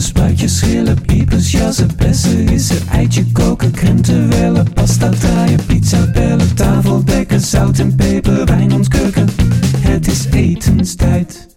Spuitjes, schillen, piepers, jassen, bessen, rissen, eitje koken, krenten wellen, pasta draaien, pizza bellen, tafel dekken, zout en peper, wijn ontkurken. Het is etenstijd,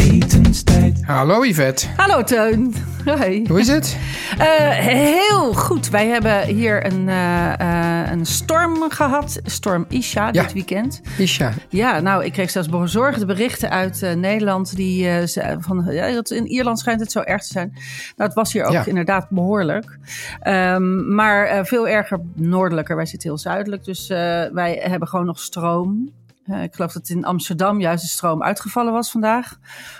etenstijd. Hallo Yvette, Hallo Teun. Hoi. hoe is het? Eh, heel goed. Wij hebben hier een, eh, eh, een storm gehad. Storm Isha Ja. dit weekend. Isha. Ja, nou, ik kreeg zelfs bezorgde berichten uit eh, Nederland. Die, eh, van, ja, dat in Ierland schijnt het zo erg te zijn. Nou, het was hier ook Ja. inderdaad behoorlijk. Ehm, maar eh, veel erger noordelijker. Wij zitten heel zuidelijk. Dus eh, wij hebben gewoon nog stroom. Eh, ik geloof dat in Amsterdam juist de stroom uitgevallen was vandaag.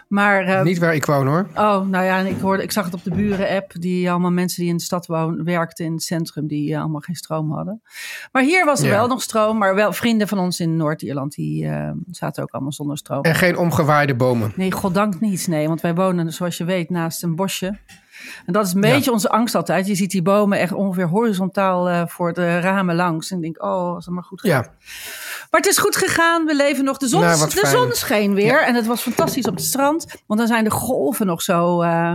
Maar eh, Niet waar ik woon hoor. Oh, nou ja, ik, hoorde, ik zag het op de buren-app. Die allemaal mensen die in de stad werkten in het centrum, die eh, allemaal geen stroom hadden. Maar hier was er Ja. wel nog stroom. Maar wel vrienden van ons in Noord-Ierland, die zaten ook allemaal zonder stroom. En geen omgewaaide bomen. Nee, goddank niet. Nee, want wij wonen, zoals je weet, naast een bosje. En dat is een beetje onze angst altijd. Je ziet die bomen echt ongeveer horizontaal voor de ramen langs. En denk, oh, als het maar goed gaat. Ja, Maar het is goed gegaan. We leven nog. De zon, Nou, de zon scheen weer. Ja. En het was fantastisch op het strand. Want dan zijn de golven nog zo... eh,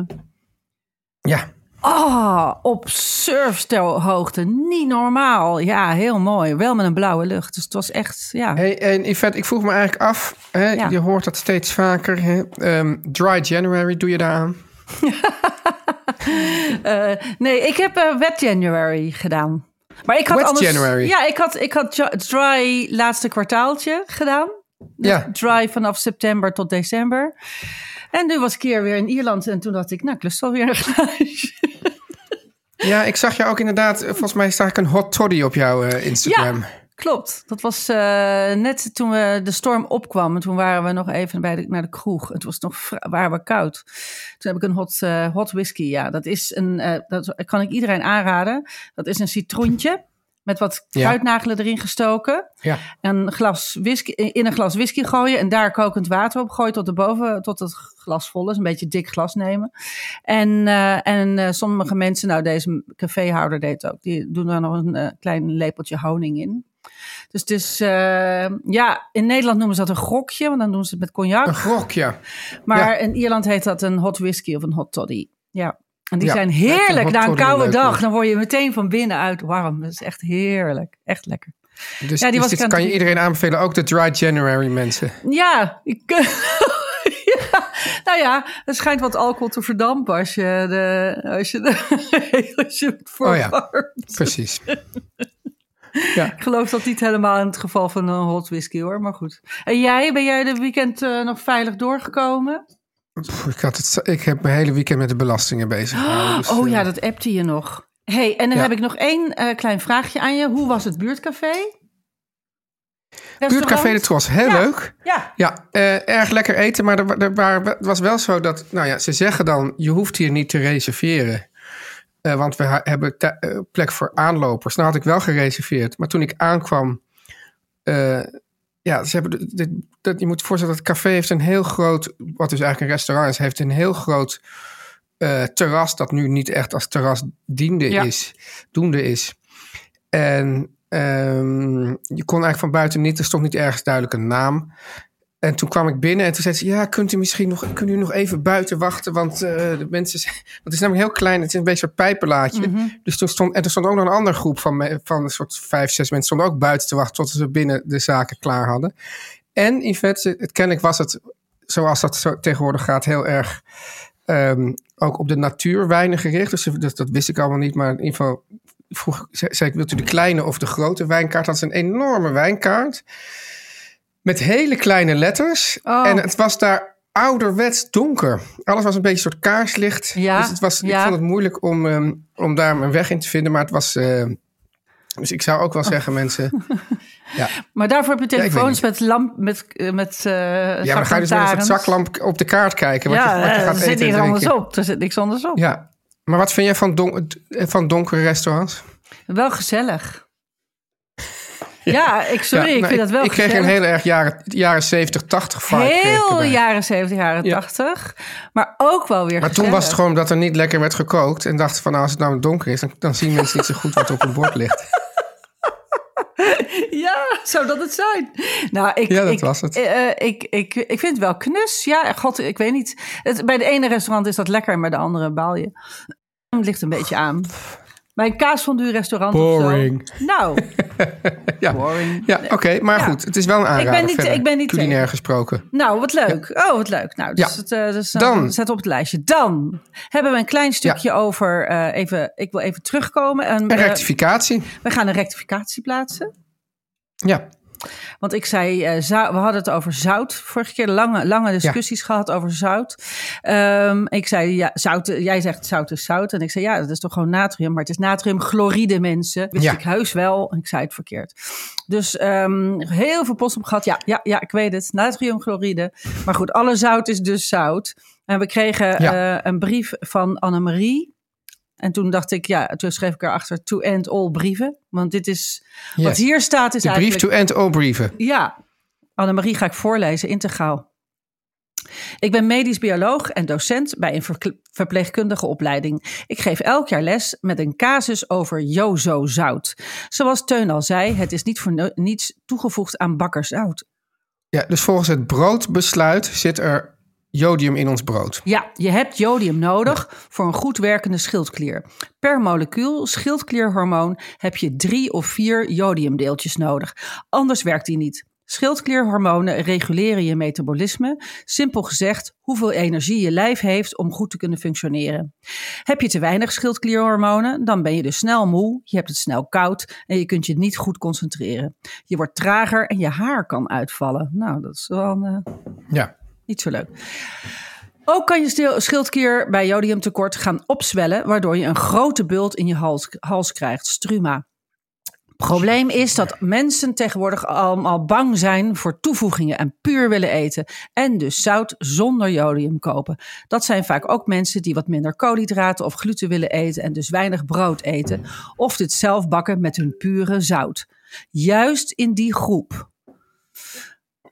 ja. Ah, op surfhoogte. Niet normaal. Ja, heel mooi. Wel met een blauwe lucht. Dus het was echt, ja. Hey, en Yvette, ik vroeg me eigenlijk af. Hè, Ja. Je hoort dat steeds vaker. Hè? Ehm, dry January, doe je daaraan? Eh, nee, ik heb eh, Wet January gedaan. Maar ik had Wet anders, January? Ja, ik had, ik had dry laatste kwartaaltje gedaan. Dus Ja. Dry vanaf september tot december. En nu was ik hier weer in Ierland. En toen dacht ik, nou, ik lust wel weer een glaasje. Ja, ik zag jou ook inderdaad. Volgens mij sta ik een hot toddy op jouw eh, Instagram. Ja, klopt. Dat was eh, net toen we de storm opkwam. En toen waren we nog even bij de, naar de kroeg. Het was nog waren we koud. Toen heb ik een hot, eh, hot whisky. Ja, dat is een. eh, dat kan ik iedereen aanraden. Dat is een citroentje. Met wat Ja. fruitnagelen erin gestoken. Ja. Een glas whisky, in een glas whisky gooien. En daar kokend water op gooien tot, de boven, tot het glas vol is. Een beetje dik glas nemen. En, en sommige mensen, nou deze caféhouder deed het ook. Die doen daar nog een klein lepeltje honing in. Dus het is, eh, ja, in Nederland noemen ze dat een grokje. Want dan doen ze het met cognac. Een grok, ja. Maar Ja. in Ierland heet dat een hot whisky of een hot toddy. Ja. En die Ja, zijn heerlijk na een koude dag. Dan word je meteen van binnenuit warm. Dat is echt heerlijk. Echt lekker. Dus, Ja, die dus was dit kan het je iedereen aanbevelen. Ook de dry January mensen. Ja, ik, ja, nou ja, er schijnt wat alcohol te verdampen als je, de, als je, de, als je het Oh ja. verwarmt. Precies. Ik geloof dat niet helemaal in het geval van een hot whisky hoor, maar goed. En jij, ben jij de weekend eh, nog veilig doorgekomen? Pff, Ik, had het, ik heb mijn hele weekend met de belastingen bezig gehouden. dus, oh eh, ja, dat appte je nog. hey, en dan Ja. heb ik nog één eh, klein vraagje aan je. Hoe was het buurtcafé? Buurtcafé de Restaurant? Tros, heel Ja. leuk. Ja, Ja, eh, erg lekker eten, maar er, er waren, het was wel zo dat, nou ja, ze zeggen dan, je hoeft hier niet te reserveren. Eh, want we hebben eh, plek voor aanlopers. Nou had ik wel gereserveerd, maar toen ik aankwam, eh, ja, ze hebben, de- dat, je moet je voorstellen, dat het café heeft een heel groot, wat dus eigenlijk een restaurant is, heeft een heel groot terras, dat nu niet echt als terras diende Ja. is, doende is. En ehm, je kon eigenlijk van buiten niet, er stond niet ergens duidelijk een naam. En toen kwam ik binnen en toen zei ze: Ja, kunt u misschien nog, kunt u nog even buiten wachten? Want eh, de mensen. zijn- Want het is namelijk heel klein, het is een beetje een pijpenlaadje. Dus toen stond. En er stond ook nog een andere groep van, van een soort vijf, zes mensen. stonden ook buiten te wachten tot ze binnen de zaken klaar hadden. En Yvette, het kennelijk was het. zoals dat zo tegenwoordig gaat, heel erg ehm, ook op de natuurwijnen gericht. Dus dat, dat wist ik allemaal niet, maar in ieder geval vroeg zei zei ik, wilt u de kleine of de grote wijnkaart? Dat is een enorme wijnkaart met hele kleine letters. Oh. En het was daar ouderwets donker. Alles was een beetje een soort kaarslicht. Ja, Dus het was, ik vond het moeilijk om, ehm, om daar mijn weg in te vinden. Maar het was... eh, dus ik zou ook wel zeggen, mensen... Ja, Maar daarvoor heb je Ja, telefoons met lamp, met, eh, met eh ja maar ga je dus met een zaklamp op de kaart kijken. Wat Ja, je, wat je gaat er zit niks anders op. Er zit niks anders op. Ja, maar wat vind jij van, don van donkere restaurants? Wel gezellig. Ja, ik, sorry, Ja, ik nou, vind dat wel Ik kreeg een heel erg jaren, jaren 70, 80 vibe. Heel jaren 70, jaren Ja. 80. Maar ook wel weer Maar toen was het gewoon dat er niet lekker werd gekookt. En dachten van nou, als het nou donker is, dan, dan zien mensen niet zo goed wat op het bord ligt. Ja, zou dat het zijn? Nou, ik, Ja, dat ik, was het. eh, eh, ik, ik, ik vind het wel knus. Ja, god, ik weet niet. Het, bij de ene restaurant is dat lekker, en bij de andere baal je. Het ligt een beetje aan. Bij een kaasfondue restaurant Boring. of zo. Nou, Ja, boring. ja oké. maar Ja. goed, het is wel een aanrader. ben niet- verder, ik ben niet Culinair tegen. gesproken. Nou, wat leuk. Oh, wat leuk. Nou, dus Ja. het, eh, dus, eh, Dan. zet op het lijstje. Dan hebben we een klein stukje over. eh, even, ik wil even terugkomen. En, Een rectificatie. we gaan een rectificatie plaatsen. Ja, Want ik zei, eh, we hadden het over zout. Vorige keer lange, lange discussies gehad over zout. Ehm, ik zei, ja, zout, jij zegt zout is zout. En ik zei, ja, dat is toch gewoon natrium. Maar het is natriumchloride, mensen. Wist Ja. ik heus wel. En ik zei het verkeerd. Dus ehm, heel veel post op gehad. Ja, ja, ja, ik weet het. Natriumchloride. Maar goed, alle zout is dus zout. En we kregen Ja. eh, een brief van Annemarie. En toen dacht ik, ja, toen schreef ik erachter to end all brieven. Want dit is, wat hier staat is de brief to end all brieven. Ja, Annemarie ga ik voorlezen, integraal. Ik ben medisch bioloog en docent bij een verpleegkundige opleiding. Ik geef elk jaar les met een casus over jozo-zout. Zoals Teun al zei, het is niet voor no- niets toegevoegd aan bakkerzout. Ja, dus volgens het broodbesluit zit er jodium in ons brood. Ja, je hebt jodium nodig voor een goed werkende schildklier. Per molecuul schildklierhormoon heb je drie of vier jodiumdeeltjes nodig. Anders werkt die niet. Schildklierhormonen reguleren je metabolisme. Simpel gezegd, hoeveel energie je lijf heeft om goed te kunnen functioneren. Heb je te weinig schildklierhormonen, dan ben je dus snel moe, je hebt het snel koud en je kunt je niet goed concentreren. Je wordt trager en je haar kan uitvallen. Nou, dat is wel een, eh, Ja, niet zo leuk. Ook kan je schildklier bij jodiumtekort gaan opzwellen, waardoor je een grote bult in je hals, hals krijgt, struma. Probleem is dat mensen tegenwoordig allemaal bang zijn voor toevoegingen en puur willen eten. En dus zout zonder jodium kopen. Dat zijn vaak ook mensen die wat minder koolhydraten of gluten willen eten en dus weinig brood eten. Of dit zelf bakken met hun pure zout. Juist in die groep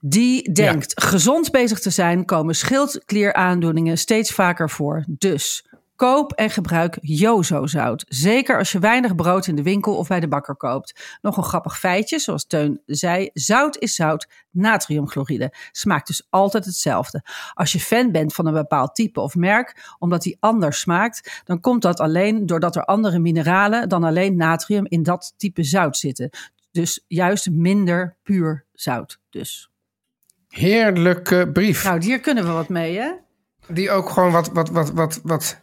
die denkt gezond bezig te zijn, komen schildklieraandoeningen steeds vaker voor. Dus koop en gebruik Jozo-zout. Zeker als je weinig brood in de winkel of bij de bakker koopt. Nog een grappig feitje, zoals Teun zei. Zout is zout, natriumchloride. Smaakt dus altijd hetzelfde. Als je fan bent van een bepaald type of merk, omdat die anders smaakt, dan komt dat alleen doordat er andere mineralen dan alleen natrium in dat type zout zitten. Dus juist minder puur zout. Dus. Heerlijke brief. Nou, hier kunnen we wat mee, hè? Die ook gewoon wat, wat, wat, wat, wat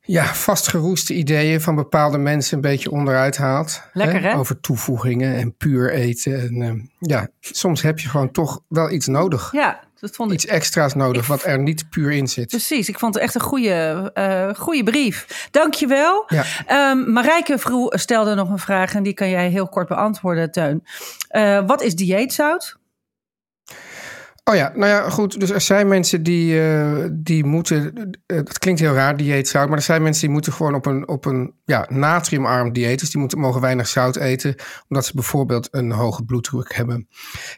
ja, vastgeroeste ideeën van bepaalde mensen een beetje onderuit haalt. Lekker, hè? Over toevoegingen en puur eten. En, eh, ja, soms heb je gewoon toch wel iets nodig. Ja, dat vond ik. Iets extra's nodig wat er niet puur in zit. Precies, ik vond het echt een goede, eh goede brief. Dankjewel. Ja. Ehm Marijke vroeg, stelde nog een vraag en die kan jij heel kort beantwoorden, Teun. Eh, wat is dieetzout? Oh ja, nou ja, goed. Dus er zijn mensen die, eh, die moeten. eh, dat klinkt heel raar, dieetzout. Maar er zijn mensen die moeten gewoon op een, op een ja, natriumarm dieet. Dus die moeten, mogen weinig zout eten. Omdat ze bijvoorbeeld een hoge bloeddruk hebben.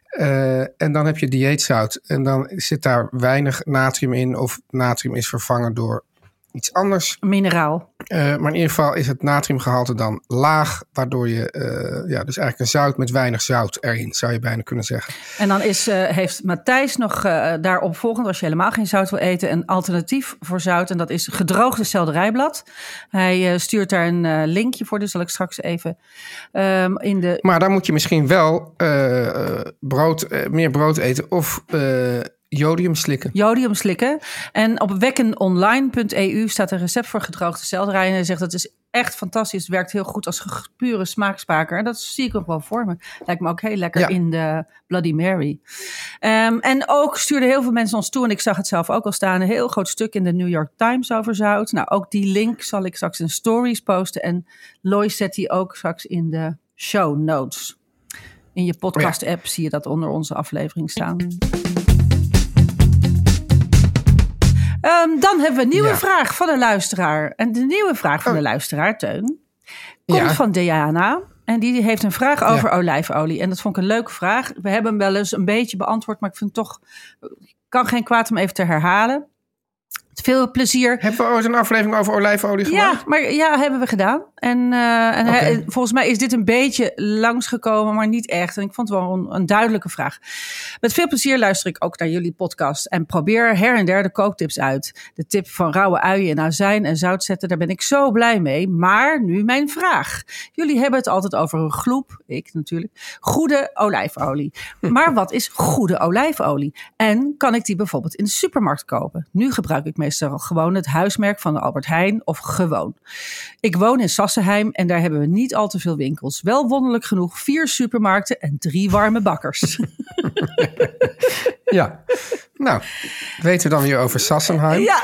Eh, en dan heb je dieetzout. En dan zit daar weinig natrium in. Of natrium is vervangen door iets anders. Mineraal. Eh, maar in ieder geval is het natriumgehalte dan laag. Waardoor je eh, ja, dus eigenlijk een zout met weinig zout erin, zou je bijna kunnen zeggen. En dan is, eh, heeft Matthijs nog daarop volgend, als je helemaal geen zout wil eten, een alternatief voor zout. En dat is gedroogde selderijblad. Hij stuurt daar een linkje voor, dus zal ik straks even ehm, in de Maar dan moet je misschien wel brood, meer brood eten of Jodium slikken. Jodium slikken. En op wekkenonline.eu staat een recept voor gedroogde selderij. En hij zegt dat is echt fantastisch. Het werkt heel goed als pure smaakspaker. En dat zie ik ook wel voor me. Lijkt me ook heel lekker Ja. in de Bloody Mary. Ehm, en ook stuurden heel veel mensen ons toe. En ik zag het zelf ook al staan. Een heel groot stuk in de New York Times over zout. Nou, ook die link zal ik straks in stories posten. En Lois zet die ook straks in de show notes. In je podcast app zie je dat onder onze aflevering staan. Ehm, dan hebben we een nieuwe Ja. vraag van een luisteraar. En de nieuwe vraag van de luisteraar, Teun, komt Ja. van Diana. En die heeft een vraag over Ja. olijfolie. En dat vond ik een leuke vraag. We hebben hem wel eens een beetje beantwoord, maar ik vind het toch... Kan geen kwaad om even te herhalen. Veel plezier. Hebben we ooit een aflevering over olijfolie gemaakt? Ja, maar ja, hebben we gedaan. En, eh, en volgens mij is dit een beetje langsgekomen, maar niet echt. En ik vond het wel een, een duidelijke vraag. Met veel plezier luister ik ook naar jullie podcast en probeer her en der de kooktips uit. De tip van rauwe uien in azijn en zout zetten, daar ben ik zo blij mee. Maar nu mijn vraag. Jullie hebben het altijd over een gloep, ik natuurlijk, goede olijfolie. Maar wat is goede olijfolie? En kan ik die bijvoorbeeld in de supermarkt kopen? Nu gebruik ik meestal gewoon het huismerk van de Albert Heijn of gewoon. Ik woon in Sassenheim en daar hebben we niet al te veel winkels. Wel wonderlijk genoeg vier supermarkten en drie warme bakkers. Ja. Nou, weten we dan weer over Sassenheim. ja,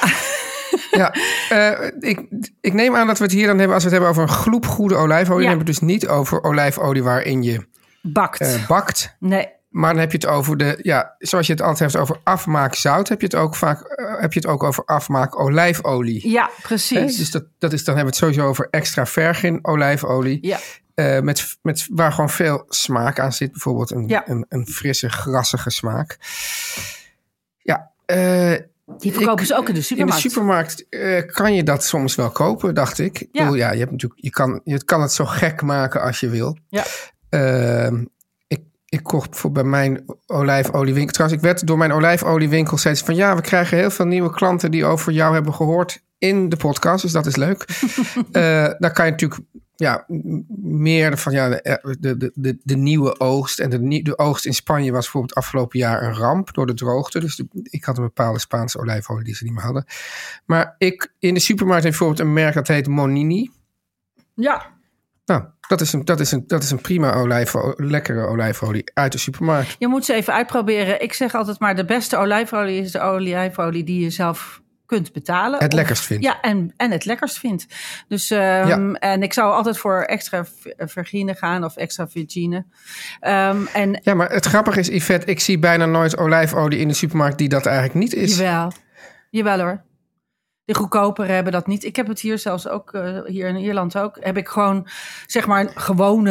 Ja, eh, ik, ik neem aan dat we het hier dan hebben, als we het hebben over een gloep goede olijfolie, Ja. dan hebben we het dus niet over olijfolie waarin je bakt. eh, bakt. nee, Maar dan heb je het over de, ja, zoals je het altijd hebt over afmaak zout, heb je het ook vaak eh, heb je het ook over afmaak olijfolie. ja, Hè? precies. Dus dat, dat is, dan hebben we het sowieso over extra virgin olijfolie. ja, eh, met, met, waar gewoon veel smaak aan zit. Bijvoorbeeld een, Ja. een, een frisse, grassige smaak. Ja, eh, die verkopen ik- ze ook in de supermarkt. in de supermarkt kan je dat soms wel kopen, dacht ik. Ik Ja. bedoel, ja, je, hebt natuurlijk, je, kan, je kan het zo gek maken als je wil. Ja. Ehm, ik, kocht voor bij mijn olijfoliewinkel. Trouwens, ik werd door mijn olijfoliewinkel steeds van... ja, we krijgen heel veel nieuwe klanten die over jou hebben gehoord in de podcast. Dus dat is leuk. Eh dan kan je natuurlijk ja, meer van ja, de, de, de, de nieuwe oogst. En de, de oogst in Spanje was bijvoorbeeld afgelopen jaar een ramp door de droogte. Dus de- ik had een bepaalde Spaanse olijfolie die ze niet meer hadden. Maar ik in de supermarkt heb bijvoorbeeld een merk dat heet Monini. Ja, Nou, dat is een, dat is een, dat is een prima olijfolie, lekkere olijfolie uit de supermarkt. je moet ze even uitproberen. Ik zeg altijd maar de beste olijfolie is de olijfolie die je zelf kunt betalen. Het Of- lekkerst vindt. Ja, en, en het lekkerst vindt. Dus, ehm, Ja. en ik zou altijd voor extra v- virgine gaan of extra virgine. Ehm, en Ja, maar het grappige is, Yvette, ik zie bijna nooit olijfolie in de supermarkt die dat eigenlijk niet is. Jawel. Jawel hoor. De goedkoper hebben dat niet. Ik heb het hier zelfs ook, eh, hier in Ierland ook. Heb ik gewoon, zeg maar, gewone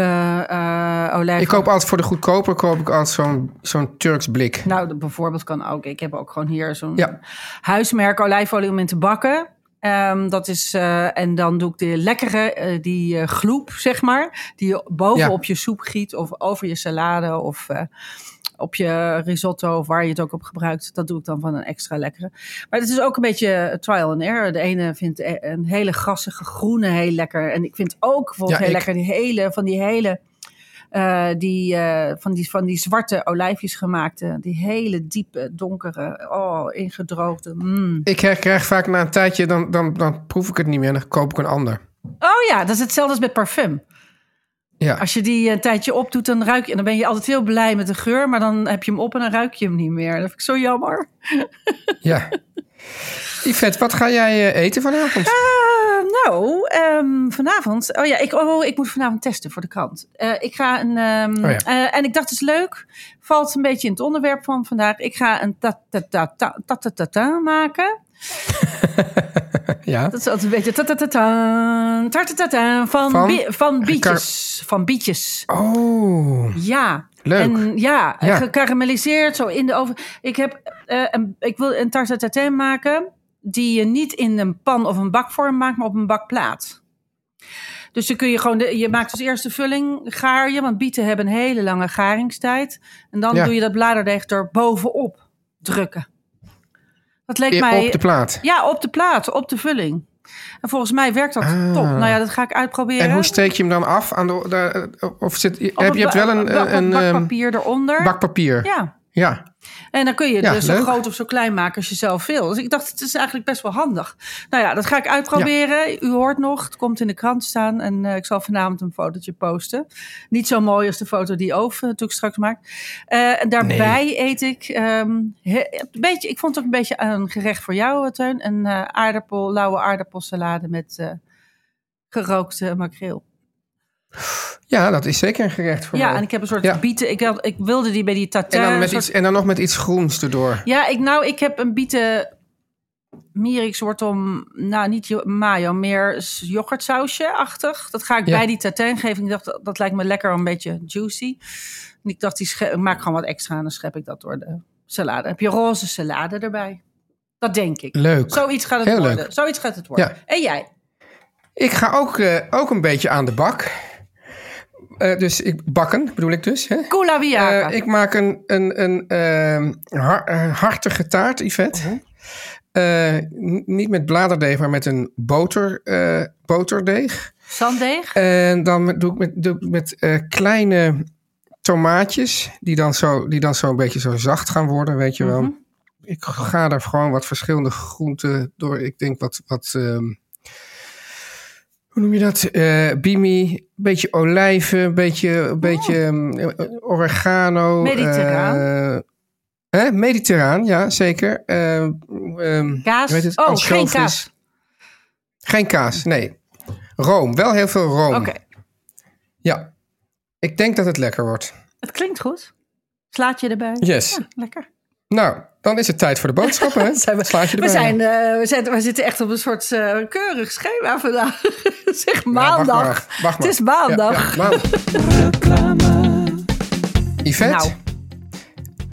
eh olijfolie. Ik koop altijd voor de goedkoper, koop ik altijd zo'n zo'n Turks blik. Nou, de- bijvoorbeeld kan ook. Ik heb ook gewoon hier zo'n Ja. huismerk olijfolie om in te bakken. Ehm, dat is, eh, en dan doe ik de lekkere, eh, die gloep, zeg maar. Die je bovenop je soep giet of over je salade of op je risotto of waar je het ook op gebruikt. Dat doe ik dan van een extra lekkere. Maar het is ook een beetje trial and error. De ene vindt e- een hele grassige groene heel lekker. En ik vind ook bijvoorbeeld Ja, heel ik- lekker die hele, van die hele... eh, die, eh, van, die, van die zwarte olijfjes gemaakte, die hele diepe, donkere, oh, ingedroogde. mm. Ik krijg, krijg vaak na een tijdje, dan, dan, dan proef ik het niet meer en dan koop ik een ander. Oh ja, dat is hetzelfde als met parfum. Ja, Als je die een tijdje opdoet, dan ruik je, en dan ben je altijd heel blij met de geur, maar dan heb je hem op en dan ruik je hem niet meer. Dat vind ik zo jammer. ja. Yvette, wat ga jij eh, eten vanavond? Eh, nou, ehm, vanavond. Oh ja, ik, oh, ik moet vanavond testen voor de krant. Eh, ik ga een. ehm, Oh ja. eh, en ik dacht, het is leuk. Valt een beetje in het onderwerp van vandaag. Ik ga een maken. ja. Dat is altijd een beetje ta-ta-ta-ta, ta-ta-ta-ta, van, Van? bi- van bietjes. Van bietjes. Oh, Ja. Leuk. En ja, Ja. gekarameliseerd, zo in de oven. Ik, heb, eh, een, ik wil een tarte tatin maken die je niet in een pan of een bakvorm maakt, maar op een bakplaat. Dus dan kun je gewoon, de, je maakt als eerste vulling, gaar je, want bieten hebben een hele lange garingstijd. En dan Ja. doe je dat bladerdeeg er bovenop drukken. Dat leek mij... op de plaat. Ja, op de plaat, op de vulling. En volgens mij werkt dat Ah. top. Nou ja, dat ga ik uitproberen. En hoe steek je hem dan af? Aan de, de- of zit, heb je hebt wel een, een, ehm, bakpapier eronder. bakpapier. Ja, Ja, En dan kun je Ja, dus zo groot of zo klein maken als je zelf wil. Dus ik dacht, het is eigenlijk best wel handig. Nou ja, dat ga ik uitproberen. U hoort nog, het komt in de krant staan. En eh, ik zal vanavond een fotootje posten. Niet zo mooi als de foto die Oof uh, natuurlijk straks maakt. Eh, en daarbij eet ik ehm, he- een beetje, ik vond het ook een beetje een gerecht voor jou, eh, Teun. Een eh, aardappel, lauwe aardappelsalade met eh, gerookte makreel. Ja, dat is zeker een gerecht voor Ja, mij. en ik heb een soort Ja. bieten. Ik, had, ik wilde die bij die tatin. en, dan een met soort- iets, en dan nog met iets groens erdoor. Ja, ik, nou, ik heb een bieten wortel, nou niet mayo, meer yoghurtsausje-achtig. Dat ga ik Ja. bij die tatin geven. Ik dacht, dat, lijkt me lekker een beetje juicy. En ik dacht, die ik maak gewoon wat extra en dan schep ik dat door de salade. Dan heb je roze salade erbij. Dat denk ik. Leuk. Zoiets gaat het Heel worden. leuk. Zoiets gaat het worden. Ja. En jij? Ik ga ook, eh, ook een beetje aan de bak. Eh, dus ik, bakken bedoel ik dus. Hè? Kula. Eh, ik maak een, een, een ehm, har- eh, hartige taart, Yvette. Mhm. Eh, niet met bladerdeeg, maar met een boter, boterdeeg. Zanddeeg? En dan doe ik met, doe ik met kleine tomaatjes, die dan, zo, die dan zo een beetje zo zacht gaan worden, weet je wel. Mhm. Ik ga er gewoon wat verschillende groenten door. Ik denk wat, wat ehm, hoe noem je dat? Eh bimi, een beetje olijven, een beetje, beetje ehm, eh, oregano. Mediterraan. eh, hè? Mediterraan, ja, zeker. Eh, ehm, Kaas? het? Oh, geen kaas. Geen kaas, nee. Room, wel heel veel room. Oké, Ja. Ik denk dat het lekker wordt. het klinkt goed. Slaat je erbij? Yes. Ja, lekker. Nou, dan is het tijd voor de boodschappen. Hè? Zijn we, we, zijn, eh, we, zijn, we zitten echt op een soort eh, keurig schema vandaag. zeg Ja, maandag. wacht maar, wacht maar. Het is maandag. Ja, ja, maandag. Yvette? Nou.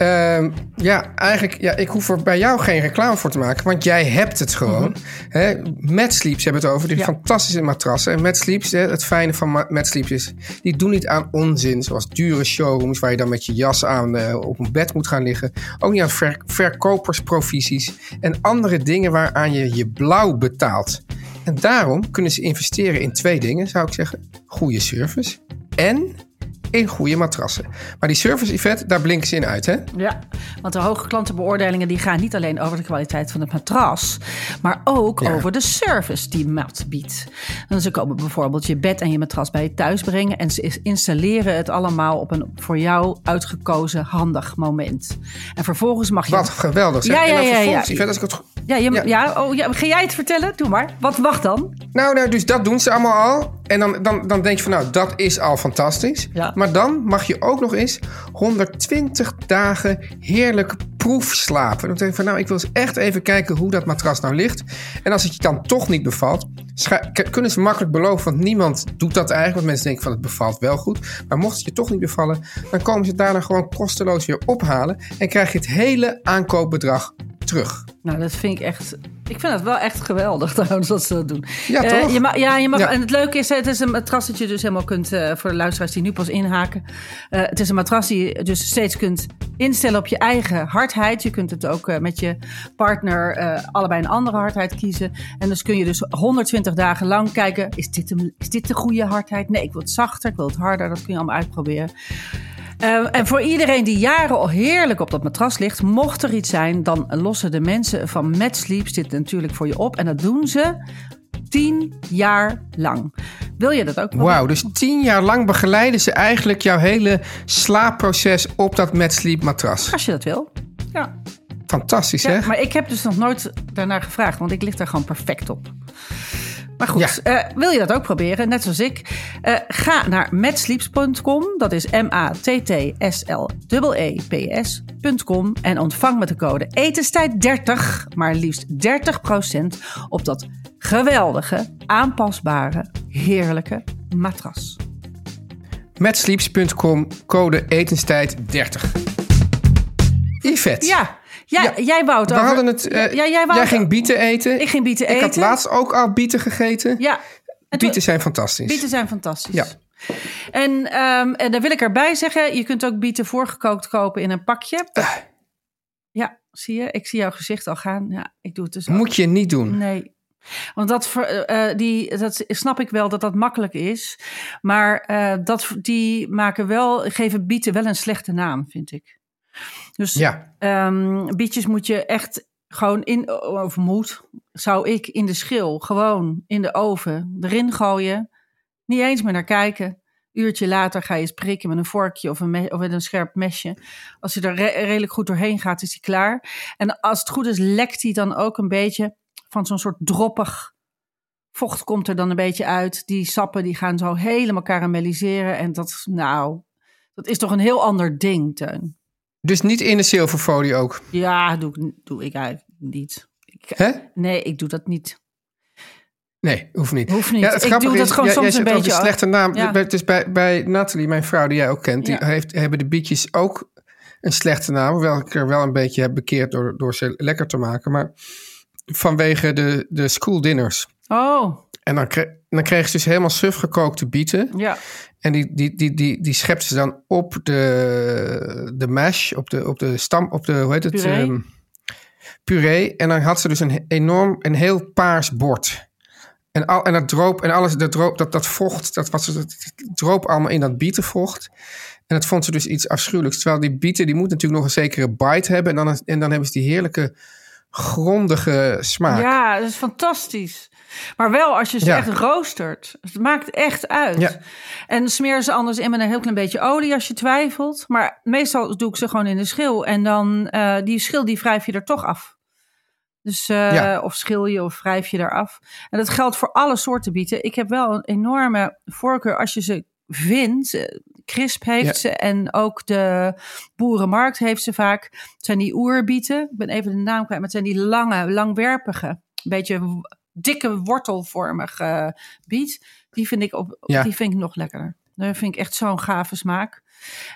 Ehm, ja, eigenlijk, ja, ik hoef er bij jou geen reclame voor te maken, want jij hebt het gewoon. Hè, Mad Sleeps hebben het over, die. Ja. fantastische matrassen. En Mad Sleeps, hè, het fijne van Mad Sleeps is, die doen niet aan onzin, zoals dure showrooms waar je dan met je jas aan eh, op een bed moet gaan liggen. Ook niet aan ver- verkopersprovisies en andere dingen waaraan je je blauw betaalt. En daarom kunnen ze investeren in twee dingen, zou ik zeggen. Goede service en in goede matrassen. Maar die service, Yvette, daar blinken ze in uit, hè? Ja, want de hoge klantenbeoordelingen die gaan niet alleen over de kwaliteit van het matras, maar ook Ja. over de service die Mat biedt. En ze komen bijvoorbeeld je bed en je matras bij je thuis brengen en ze installeren het allemaal op een voor jou uitgekozen handig moment. En vervolgens mag je. Wat geweldig. zeg. Ja, ja, en dan ja, vervolgens, ja. Yvette, als ik het... go- Ja, je, Ja. ja. oh, ja, ga jij het vertellen? Doe maar. Wat mag dan? Nou, nou, dus dat doen ze allemaal al. En dan, dan, dan denk je van, nou, dat is al fantastisch. Ja. Maar dan mag je ook nog eens 120 dagen heerlijk proefslapen. Dan denk je van, nou, ik wil eens echt even kijken hoe dat matras nou ligt. En als het je dan toch niet bevalt, kunnen ze makkelijk beloven. Want niemand doet dat eigenlijk. Want mensen denken van, het bevalt wel goed. Maar mocht het je toch niet bevallen, dan komen ze daarna gewoon kosteloos weer ophalen. En krijg je het hele aankoopbedrag terug. Nou, dat vind ik echt. Ik vind het wel echt geweldig trouwens dat ze dat doen. Ja, Eh, toch? je mag, ja, je mag, Ja. en het leuke is, het is een matras dat je dus helemaal kunt, eh, voor de luisteraars die nu pas inhaken. eh, het is een matras die je dus steeds kunt instellen op je eigen hardheid. Je kunt het ook met je partner allebei een andere hardheid kiezen. En dus kun je dus 120 dagen lang kijken, is dit, een, is dit de goede hardheid? Nee, ik wil het zachter, ik wil het harder. Dat kun je allemaal uitproberen. Eh, en voor iedereen die jaren al heerlijk op dat matras ligt, mocht er iets zijn, dan lossen de mensen van Mad Sleeps dit natuurlijk voor je op. En dat doen ze tien jaar lang. Wil je dat ook? Wauw, dus tien jaar lang begeleiden ze eigenlijk jouw hele slaapproces op dat Mad Sleep matras. Als je dat wil. Ja. Fantastisch, ja. hè? Maar ik heb dus nog nooit daarnaar gevraagd, want ik lig daar gewoon perfect op. Maar goed, Ja. eh, wil je dat ook proberen, net zoals ik? Eh, ga naar matsleeps.com, dat is M-A-T-T-S-L-E-E-P-S.com en ontvang met de code etenstijd 30, maar liefst 30% op dat geweldige, aanpasbare, heerlijke matras. Matsleeps.com, code etenstijd 30. Yvette. Ja, ja, Ja, jij wou het We over- hadden het... eh, ja, jij, wou het- ging bieten eten. Ik ging bieten Ik had eten. laatst ook al bieten gegeten. Ja. En Bieten zijn fantastisch. Bieten zijn fantastisch. Ja. En, ehm, en daar wil ik erbij zeggen, je kunt ook bieten voorgekookt kopen in een pakje. Ah. Ja, zie je? Ik zie jouw gezicht al gaan. Ja, ik doe het dus ook. Moet je niet doen. Nee. Want dat, eh, eh, die, dat snap ik wel dat dat makkelijk is. Maar eh, dat, die maken wel, geven bieten wel een slechte naam, vind ik. Dus Ja. ehm, bietjes moet je echt gewoon in, of moet, zou ik in de schil, gewoon in de oven erin gooien. Niet eens meer naar kijken. Uurtje later ga je eens prikken met een vorkje of, een me- of met een scherp mesje. Als hij er re- redelijk goed doorheen gaat, is hij klaar. En als het goed is, lekt hij dan ook een beetje van zo'n soort droppig vocht komt er dan een beetje uit. Die sappen die gaan zo helemaal karamelliseren. En dat, nou, dat is toch een heel ander ding, Teun. Dus niet in de zilverfolie ook. Ja, doe, ik- doe ik eigenlijk niet. Ik, Hè? nee, ik doe dat niet. Nee, hoeft niet. Hoeft niet. Ja, het Ik doe dat is, gewoon jij, soms jij een beetje de slechte naam. Ja. Dus bij, bij Nathalie, mijn vrouw die jij ook kent, die Ja. heeft, hebben de bietjes ook een slechte naam. Hoewel ik er wel een beetje heb bekeerd door, door ze lekker te maken. Maar vanwege de, de school dinners. Oh, En dan, kre- dan kregen ze dus helemaal suf gekookte bieten. ja. En die, die, die, die, die schepte ze dan op de, de mash, op de, op de stam, op de, hoe heet het? Puree. Ehm, puree. En dan had ze dus een enorm, een heel paars bord. En, al, en dat droop, en alles, dat, droop, dat, dat vocht, dat, was, dat droop allemaal in dat bietenvocht. En dat vond ze dus iets afschuwelijks. Terwijl die bieten, die moet natuurlijk nog een zekere bite hebben. En dan, en dan hebben ze die heerlijke, grondige smaak. Ja, dat is fantastisch. Maar wel als je ze Ja. echt roostert. Het maakt echt uit. Ja. En smeer ze anders in met een heel klein beetje olie als je twijfelt. Maar meestal doe ik ze gewoon in de schil. En dan eh, die schil die wrijf je er toch af. Dus, eh, Ja. Of schil je of wrijf je eraf. En dat geldt voor alle soorten bieten. Ik heb wel een enorme voorkeur als je ze vindt. Eh, Crisp heeft Ja. ze en ook de Boerenmarkt heeft ze vaak. Het zijn die oerbieten. Ik ben even de naam kwijt. Maar het zijn die lange, langwerpige. Een beetje dikke wortelvormige biet. Die vind ik, op, Ja. die vind ik nog lekkerder. Dat vind ik echt zo'n gave smaak.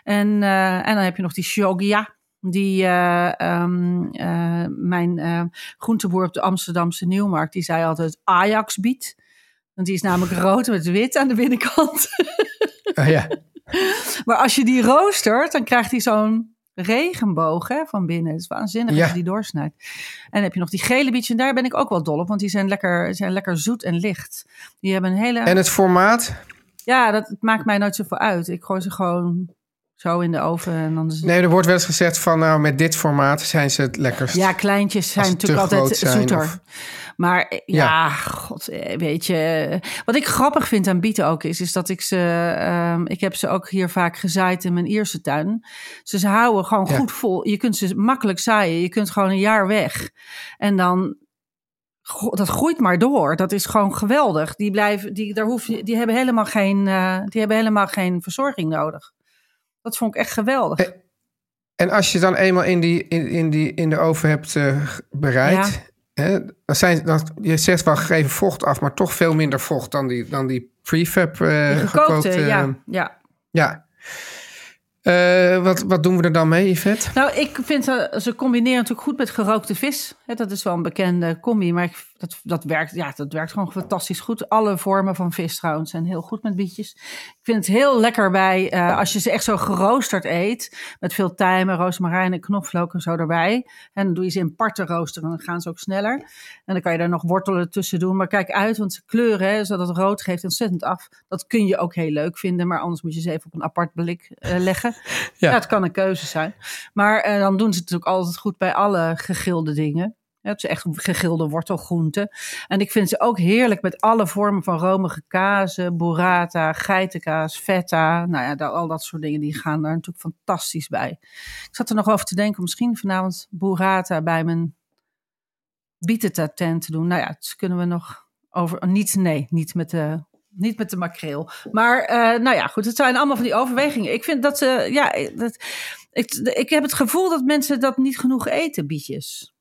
En, eh, en dan heb je nog die shogia. Die eh, ehm, eh, mijn eh, groenteboer op de Amsterdamse Nieuwmarkt, die zei altijd Ajax biet. Want die is namelijk rood met wit aan de binnenkant. Ah, ja. Maar als je die roostert, dan krijgt hij zo'n regenboog hè, van binnen. Het is waanzinnig Ja. als je die doorsnijdt. En dan heb je nog die gele bietjes. En daar ben ik ook wel dol op. Want die zijn lekker, zijn lekker zoet en licht. Die hebben een hele... En het formaat? Ja, dat maakt mij nooit zoveel uit. Ik gooi ze gewoon zo in de oven. En dan is... Nee, er wordt wel eens gezegd van nou met dit formaat zijn ze het lekkerst. Ja, kleintjes zijn ze natuurlijk altijd zoeter. of- Maar eh, ja, Ja. god, eh, weet je. Wat ik grappig vind aan bieten ook is, is dat ik ze... ehm, ik heb ze ook hier vaak gezaaid in mijn Ierse tuin. Dus ze houden gewoon Ja. goed vol. Je kunt ze makkelijk zaaien. Je kunt gewoon een jaar weg. En dan... Dat groeit maar door. Dat is gewoon geweldig. Die, blijven, die, daar hoef je, die, hebben helemaal geen, eh, die hebben helemaal geen verzorging nodig. Dat vond ik echt geweldig. En als je dan eenmaal in, die, in, in, die, in de oven hebt eh, bereid, hè, dan zijn, dan, je zet wel gegeven vocht af, maar toch veel minder vocht dan die, dan die prefab eh Die gekookte. gekookte, ja, ja. ja. Eh, wat, wat doen we er dan mee, Yvette? Nou, ik vind ze combineren natuurlijk goed met gerookte vis. Dat is wel een bekende combi, maar ik, dat, dat, werkt, ja, dat werkt gewoon fantastisch goed. Alle vormen van vis trouwens zijn heel goed met bietjes. Ik vind het heel lekker bij eh, als je ze echt zo geroosterd eet. Met veel tijmen, rozemarijn en knoflook en zo erbij. En dan doe je ze in parten roosteren, dan gaan ze ook sneller. En dan kan je daar nog wortelen tussen doen. Maar kijk uit, want ze kleuren, hè, zodat het rood geeft ontzettend af. Dat kun je ook heel leuk vinden, maar anders moet je ze even op een apart blik eh, leggen. Ja. Het kan een keuze zijn. Maar eh, dan doen ze het natuurlijk altijd goed bij alle gegilde dingen. Het is echt gegilde wortelgroenten. En ik vind ze ook heerlijk met alle vormen van romige kazen, burrata, geitenkaas, feta. Nou ja, dat- al dat soort dingen die gaan daar natuurlijk fantastisch bij. Ik zat er nog over te denken, misschien vanavond burrata bij mijn bieteta te doen. Nou ja, dus kunnen we nog over. Niet, nee, niet met de. Niet met de makreel. Maar eh, nou ja, goed. Het zijn allemaal van die overwegingen. Ik vind dat ze. ja, dat, ik, ik heb het gevoel dat mensen dat niet genoeg eten, bietjes.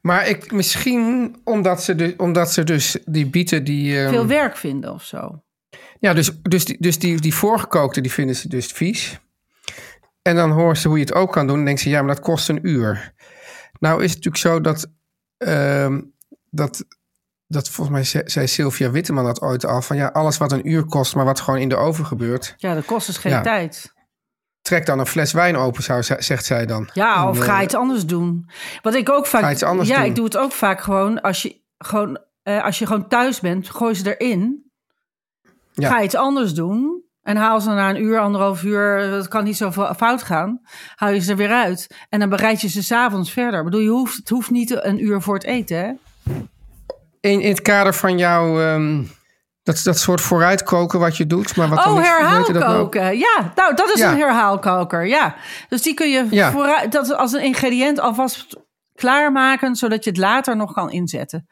Maar ik, misschien omdat ze, de, omdat ze dus die bieten die... ehm, Veel werk vinden of zo. Ja, dus, dus, die, dus die, die voorgekookte, die vinden ze dus vies. En dan horen ze hoe je het ook kan doen. En denken ze, ja, maar dat kost een uur. Nou is het natuurlijk zo dat... ehm, dat, dat volgens mij ze- zei Sylvia Witteman dat ooit al. Van ja, alles wat een uur kost, maar wat gewoon in de oven gebeurt. Ja, dat kost dus geen Ja. tijd. Trek dan een fles wijn open, zou, ze- zegt zij dan. Ja, of En, ga eh, iets anders doen. Wat ik ook vaak. Ga iets anders ja, doen. ik doe het ook vaak gewoon als je gewoon, eh, als je gewoon thuis bent, gooi ze erin. Ja. Ga iets anders doen. En haal ze na een uur, anderhalf uur, het kan niet zo fout gaan. Haal je ze er weer uit. En dan bereid je ze s'avonds verder. Ik bedoel, je hoeft, het hoeft niet een uur voor het eten, hè? In, in het kader van jouw... ehm, dat, dat soort vooruitkoken wat je doet. Maar wat Oh, dat nou? herhaalkoken. Ja, nou, dat is Ja. een herhaalkoker. Ja. Dus die kun je Ja. vooruit, dat als een ingrediënt alvast klaarmaken, zodat je het later nog kan inzetten.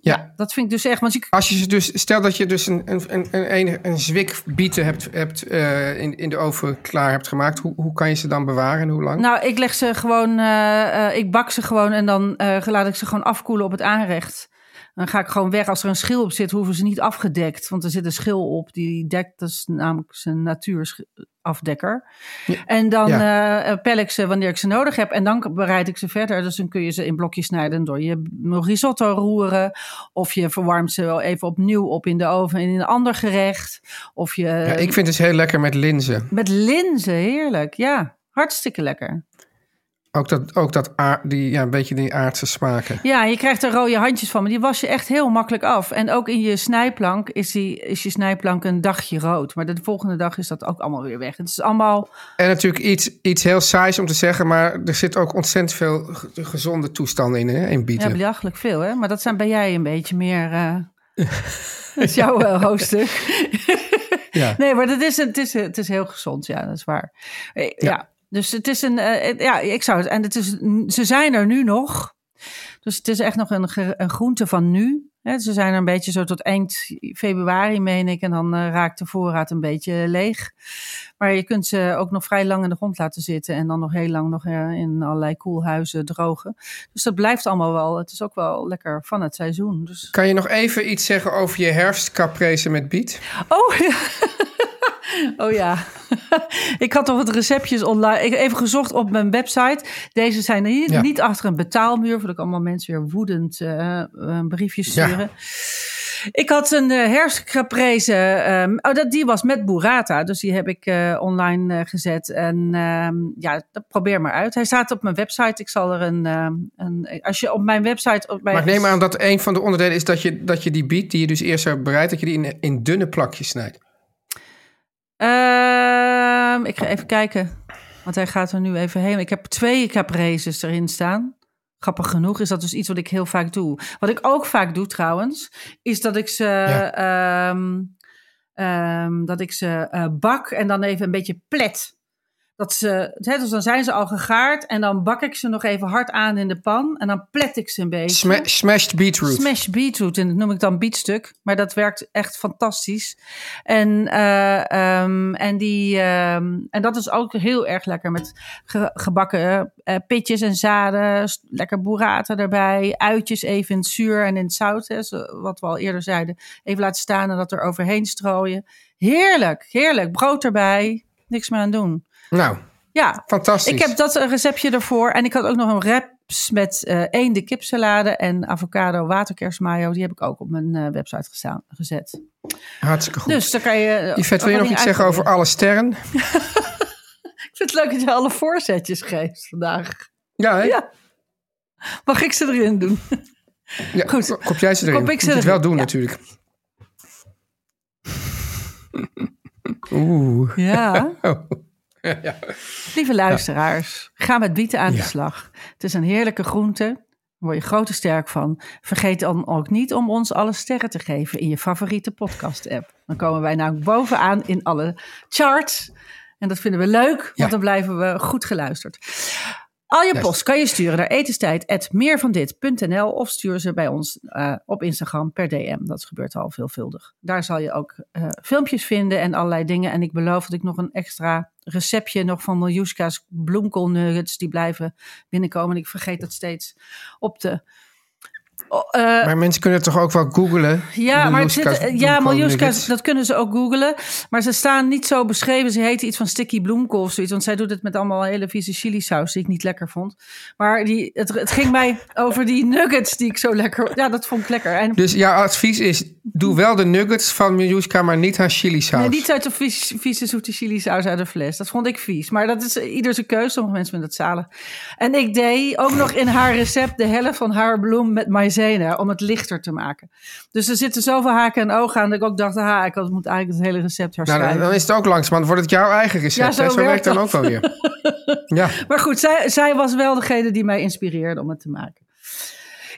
Ja. Dat vind ik dus echt. Want je, Als je ze dus, stel dat je dus een, een, een, een, een, zwik bieten hebt, hebt eh, in, in de oven klaar hebt gemaakt, hoe, hoe kan je ze dan bewaren en hoe lang? nou, ik leg ze gewoon, eh, eh, ik bak ze gewoon en dan laat ik ze gewoon afkoelen op het aanrecht. Dan ga ik gewoon weg. Als er een schil op zit, hoeven ze niet afgedekt. Want er zit een schil op, die dekt, dat is namelijk zijn natuurafdekker. En dan eh, pel ik ze wanneer ik ze nodig heb. En dan bereid ik ze verder. Dus dan kun je ze in blokjes snijden door je risotto roeren. Of je verwarmt ze wel even opnieuw op in de oven in een ander gerecht. Of je... ja, ik vind het dus heel lekker met linzen. Met linzen, heerlijk. Ja, hartstikke lekker. Ook dat, ook dat aard, die, ja, een beetje die aardse smaken. Ja, je krijgt er rode handjes van, maar die was je echt heel makkelijk af. En ook in je snijplank is, die, is je snijplank een dagje rood. Maar de volgende dag is dat ook allemaal weer weg. Het is allemaal... En natuurlijk iets, iets heel saais om te zeggen, maar er zit ook ontzettend veel ge- gezonde toestanden in, hè, in Ja, bieten. belachelijk veel, hè? Maar dat zijn bij jij een beetje meer... eh dat is jouw eh, hoofdstuk. Ja. Nee, maar dat is, het, is, het is heel gezond, ja, dat is waar. Eh, Ja, dus het is een... eh, ja, ik zou het... En het is, ze zijn er nu nog. Dus het is echt nog een, groente van nu. Ze zijn er een beetje zo tot eind februari, meen ik. En dan eh, raakt de voorraad een beetje leeg. Maar je kunt ze ook nog vrij lang in de grond laten zitten. En dan nog heel lang nog eh, in allerlei koelhuizen drogen. Dus dat blijft allemaal wel. Het is ook wel lekker van het seizoen. Dus... Kan je nog even iets zeggen over je herfstcaprese met biet? Oh ja. Oh ja, ik had nog wat receptjes online. Ik heb even gezocht op mijn website. Deze zijn niet, Ja. niet achter een betaalmuur, voordat ik allemaal mensen weer woedend eh, een briefje Ja. sturen. Ik had een uh, oh, dat, die was met burrata. Dus die heb ik online gezet. En ehm, ja, dat probeer maar uit. Hij staat op mijn website. Ik zal er een... ehm, een als je op mijn website... Op mijn, Maar ik neem aan dat een van de onderdelen is dat je, dat je die biet, die je dus eerst hebt bereid, dat je die in, in dunne plakjes snijdt. Ehm, ik ga even kijken. Want hij gaat er nu even heen. Ik heb twee capreses erin staan. Grappig genoeg is dat dus iets wat ik heel vaak doe. Wat ik ook vaak doe trouwens, is dat ik ze, ehm, ehm, dat ik ze eh, bak en dan even een beetje plet. Dat ze, hè, dus dan zijn ze al gegaard en dan bak ik ze nog even hard aan in de pan en dan plet ik ze een beetje. Sma- smashed beetroot. Smash beetroot, en dat noem ik dan bietstuk. Maar dat werkt echt fantastisch. En, eh, ehm, en, die, ehm, en dat is ook heel erg lekker met ge- gebakken eh, pitjes en zaden. Lekker burrata erbij. Uitjes even in het zuur en in het zout. Hè, wat we al eerder zeiden. Even laten staan en dat er overheen strooien. Heerlijk, heerlijk. Brood erbij. Niks meer aan doen. Nou, Ja, fantastisch. ik heb dat een receptje ervoor. En ik had ook nog een wraps met eh eenden kipsalade en avocado waterkersmayo. Die heb ik ook op mijn eh, website gestaan, gezet. Hartstikke goed. Dus dan kan je... Yvette, wil je nog iets zeggen over alle sterren? Ik vind het leuk dat je alle voorzetjes geeft vandaag. Ja, hè? Ja. Mag ik ze erin doen? Ja, Goed. Kop jij ze erin? Kop ik ze Moet het wel doen ja. natuurlijk. Oeh. Ja. Ja. Lieve luisteraars, ga met bieten aan de slag. Het is een heerlijke groente. Daar word je groot en sterk van. Vergeet dan ook niet om ons alle sterren te geven in je favoriete podcast-app. Dan komen wij nou bovenaan in alle charts. En dat vinden we leuk, want dan blijven we goed geluisterd. Al je Juist. post kan je sturen naar etenstijd.meervandit.nl of stuur ze bij ons eh, op Instagram per DM. Dat gebeurt al veelvuldig. Daar zal je ook eh, filmpjes vinden en allerlei dingen. En ik beloof dat ik nog een extra receptje nog van Miljuska's bloemkoolnuggets. Die blijven binnenkomen. En ik vergeet dat steeds op de... Oh, eh, Maar mensen kunnen het toch ook wel googlen? ja, maar zit, ja, dat kunnen ze ook googlen. Maar ze staan niet zo beschreven. Ze heten iets van sticky bloemkool of zoiets. Want zij doet het met allemaal hele vieze chili saus die ik niet lekker vond. Maar die, het, het ging mij over die nuggets die ik zo lekker... Ja, dat vond ik lekker. En Dus jouw advies is, doe wel de nuggets van Miljuska, maar niet haar chili saus. Nee, niet uit de vies, vieze zoete chili saus uit de fles. Dat vond ik vies. Maar dat is ieder zijn keus. Sommige mensen vinden het zalig. En ik deed ook nog in haar recept de helft van haar bloem met mayonaise om het lichter te maken. Dus er zitten zoveel haken en ogen aan dat ik ook dacht, ha, ik had- moet eigenlijk het hele recept Nou, herschrijven. dan, dan is het ook langzamerhand, wordt het jouw eigen recept. Ja, hè? zo zo werkt het dan ook dat. wel weer. Ja, Maar goed, zij, zij was wel degene die mij inspireerde om het te maken.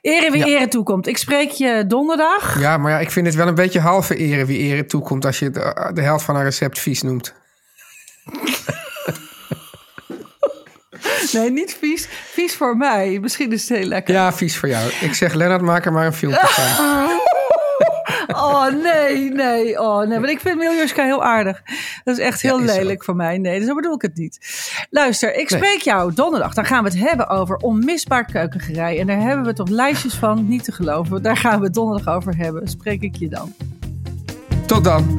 Ere wie Ja. ere toekomt. Ik spreek je donderdag. ja, maar ja, ik vind het wel een beetje halve ere wie ere toekomt als je de, de helft van een recept vies noemt. Nee, niet vies. Vies voor mij. Misschien is het heel lekker. Ja, vies voor jou. Ik zeg, Lennart, maak er maar een filmpje van. Oh, nee, nee. Oh, nee. Want ik vind Miljuska heel aardig. Dat is echt Ja, heel is lelijk voor mij. Nee, zo bedoel ik het niet. Luister, ik Nee. spreek jou donderdag. Dan gaan we het hebben over onmisbaar keukengerei. En daar hebben we toch lijstjes van, niet te geloven. Daar gaan we het donderdag over hebben. Spreek ik je dan. Tot dan.